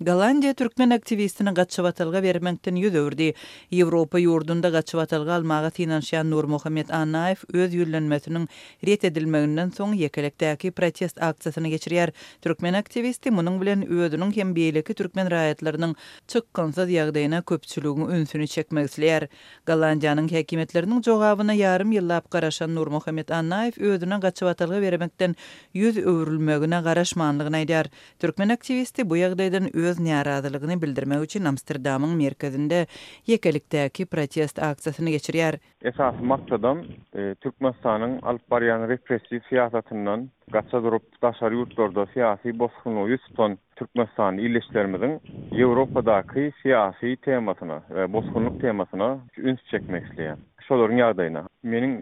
Gollandiýa türkmen aktiwistini gaçybatalga bermekden ýüz öwürdi. Ýewropa ýurdunda gaçybatalga almaga synanyşýan Nurmuhammet Annaýew öz ýüzlenmesiniň ret edilmeginden soň ýekelekdäki protest aksiýasyny geçirýär. Türkmen aktiwisti munuň bilen özüniň hem beýleki türkmen raýatlarynyň çykgynsyz ýagdaýyna köpçüligiň ünsüni çekmek isleýär. Gollandiýanyň häkimiýetleriniň jogabyna ýarym ýyllap garaşan Nurmuhammet Annaýew özüne gaçybatalga bermekden ýüz öwrülmegine garaşmandygyny aýdýar. Türkmen aktiwisti bu ýagdaýdan öz närazylygyny bildirmek üçin Amsterdamyň merkezinde ýekelikdäki protest aksiýasyny geçirýär. Esasy maksadam Türkmenistanyň alyp barýan repressiw syýasatyndan gaça durup, daşary ýurtlarda syýasy bosgunlyga ýüz tutan türkmenistanly ildeşlerimiziň Ýewropadaky syýasy temasyna we bosgunlyk temasyna üns çekmek isleýär. Şolaryň ýagdaýyna, meniň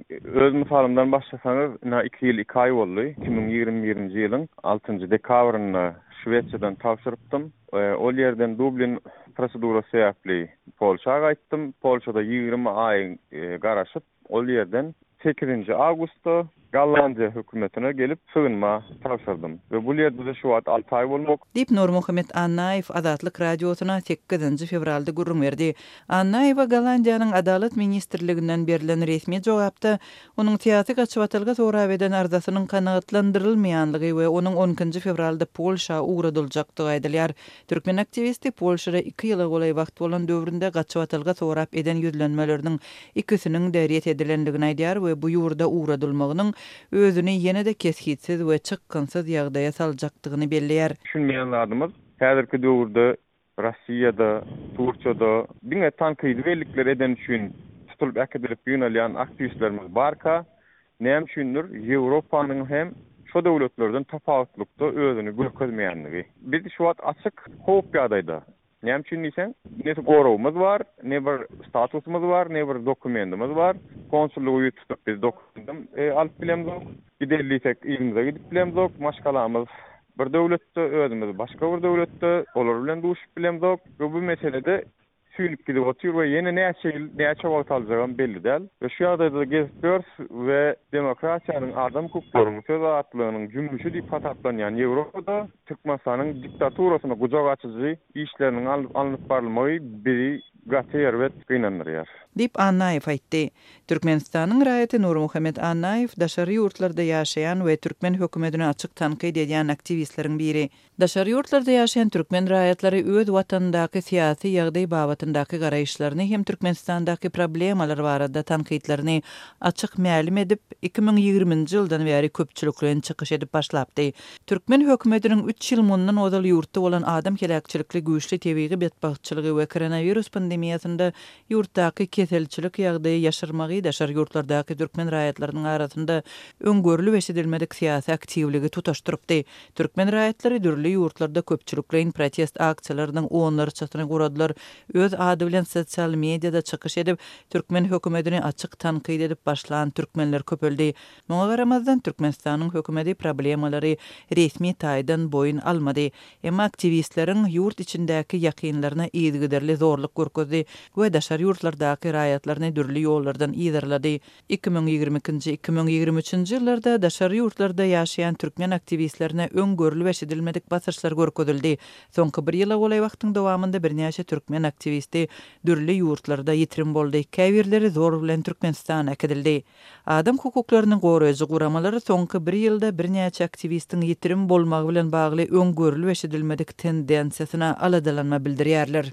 öz mysalymdan başlasaňyz, ynha iki ýyl iki aý boldy, iki müň ýigrimi birinji ýylyň altynjy dekabrynda Şwesiýadan tabşyrypdym. Ol ýerden Dublin prosedurasy sebäpli Polşa gaýtdym. Polşada ýigrimi aý garaşyp, ol ýerden sekizinji awgustda Gollandiýa hökümetine gelip sygynma tabşyrdym we bul ýerde-de şu wagt alty aý bolmak. Diýip, Nurmuhammet Annaýew Azatlyk Radiosyna sekizinji fewralda gürrüň berdi. Annaýewe Gollandiýanyň Adalat ministrliginden berlen resmi jogapda onuň syýasy gaçybatalga sorap eden arzasynyň kanagatlandyrylmaýanlygy we onuň on ikinji fewralda Polşa ugradyljakdygy aýdylýar. Türkmen aktiwisti Polşada iki ýyla golaý wagt bolan döwründe gaçybatalga sorap eden ýüzlenmeleriniň ikisiniň-de ret edilendigini aýdýar we bu ýurda ugradylmagynyň özüni ýene-de kesgitsiz we çykgynsyz ýagdaýa saljakdygyny belleýär. Düşünmeýän zadymyz, häzirki döwürde Rossiýada, Turkiýada diňe tankydy bellikleri eden üçin tutulyp äkidilip ýygnalýan aktiwistlerimiz barka, Näme üçindir, Ýewropanyň hem şo döwletlerden tapawutlykda özüni görkezmeýändigi. Biz şu wagt açyk howp ýagdaýda. Näme üçin diýseň, ne goragymyz bar, ne bir statusymyz bar, ne bir dokumentimiz bar. Konsullygy ýüz tutup biz dokumentam alyp bilemzok. Gideli diýsek, yzymyza gidip bilemzok. Maşgalamyz bir döwletde, özümiz başga bir döwletde. Olar bilen duşup bilemzok we bu meselede süýnüp gidip otyr we ýene näçe ýyl, näçe wagt aljagam belli däl we şu ýagdaýda-da gezip ýörüs we demokratiýanyň, adam hukuklarynyň, söz azatlygynyň jümmüşi diýip hasaplanýan Ýewropada Türkmenistanyň diktaturasyna gujak açyjy işleriniň alnyp barylmagy bizi gaty erbet gynandyrýar. Diýip, Annaýew aýtdy. Türkmenistanyň raýaty Nurmuhammet Annaýew daşary ýurtlarda ýaşaýan we türkmen hökümetini açyk tankyt edýän aktiwistleriň biri. Daşary ýurtlarda ýaşaýan türkmen raýatlary öz watanyndaky syýasy ýagdaý babatyndaky garaýyşlaryny hem Türkmenistandaky problemalar barada tankytlaryny açyk mälim edip, iki müň ýigriminji ýyldan bäri köpçülikleýin çykyş edip başlapdy. Türkmen hökümetiniň üç ýyl mundan ozal ýurtda bolan adam heläkçilikli güýçli tebigy betbagtçylygy we koronawirus pandemiýasynda ýurtdaky keselçilik ýagdaýy ýaşyrmagy daşary ýurtlardaky türkmen raýatlarynyň arasynda öň görlüp-eşidilmedik syýasy aktiwligi tutaşdyrypdy. Türkmen raýatlary dürli ýurtlarda köpçülikleýin protest aksiýalarynyň onlarçasyny guradylar, öz ady bilen sosial mediada çykyş edip, türkmen hökümetini açyk tankyt edip başlan türkmenler köpeldi. Muňa garamazdan, Türkmenistanyň hökümeti problemalary resmi taýdan boýun almady. Emma aktiwistleriň ýurt içindäki ýakynlaryna yzygiderli zorluk görkezdi we daşary ýurtlardaky raýatlaryny dürli ýollardan yzarlady. Iki müň ýigrimi ikinji, iki müň ýigrimi üçünji ýyllarda daşary ýurtlarda ýaşaýan türkmen aktiwistlerine öň görlüp-eşidilmedik basyşlar görkezildi. Soňky bir ýyla golaý wagtyň dowamynda birnäçe türkmen aktiwisti dürli ýurtlarda ýitirim boldy, käbirleri zor bilen Türkmenistana äkidildi. Adam hukuklaryny goraýjy guramalar soňky bir ýylda birnäçe aktiwistiň ýitirim bolmagy bilen bagly öň görlüp-eşidilmedik tendensiýasyna aladalanma bildirýärler.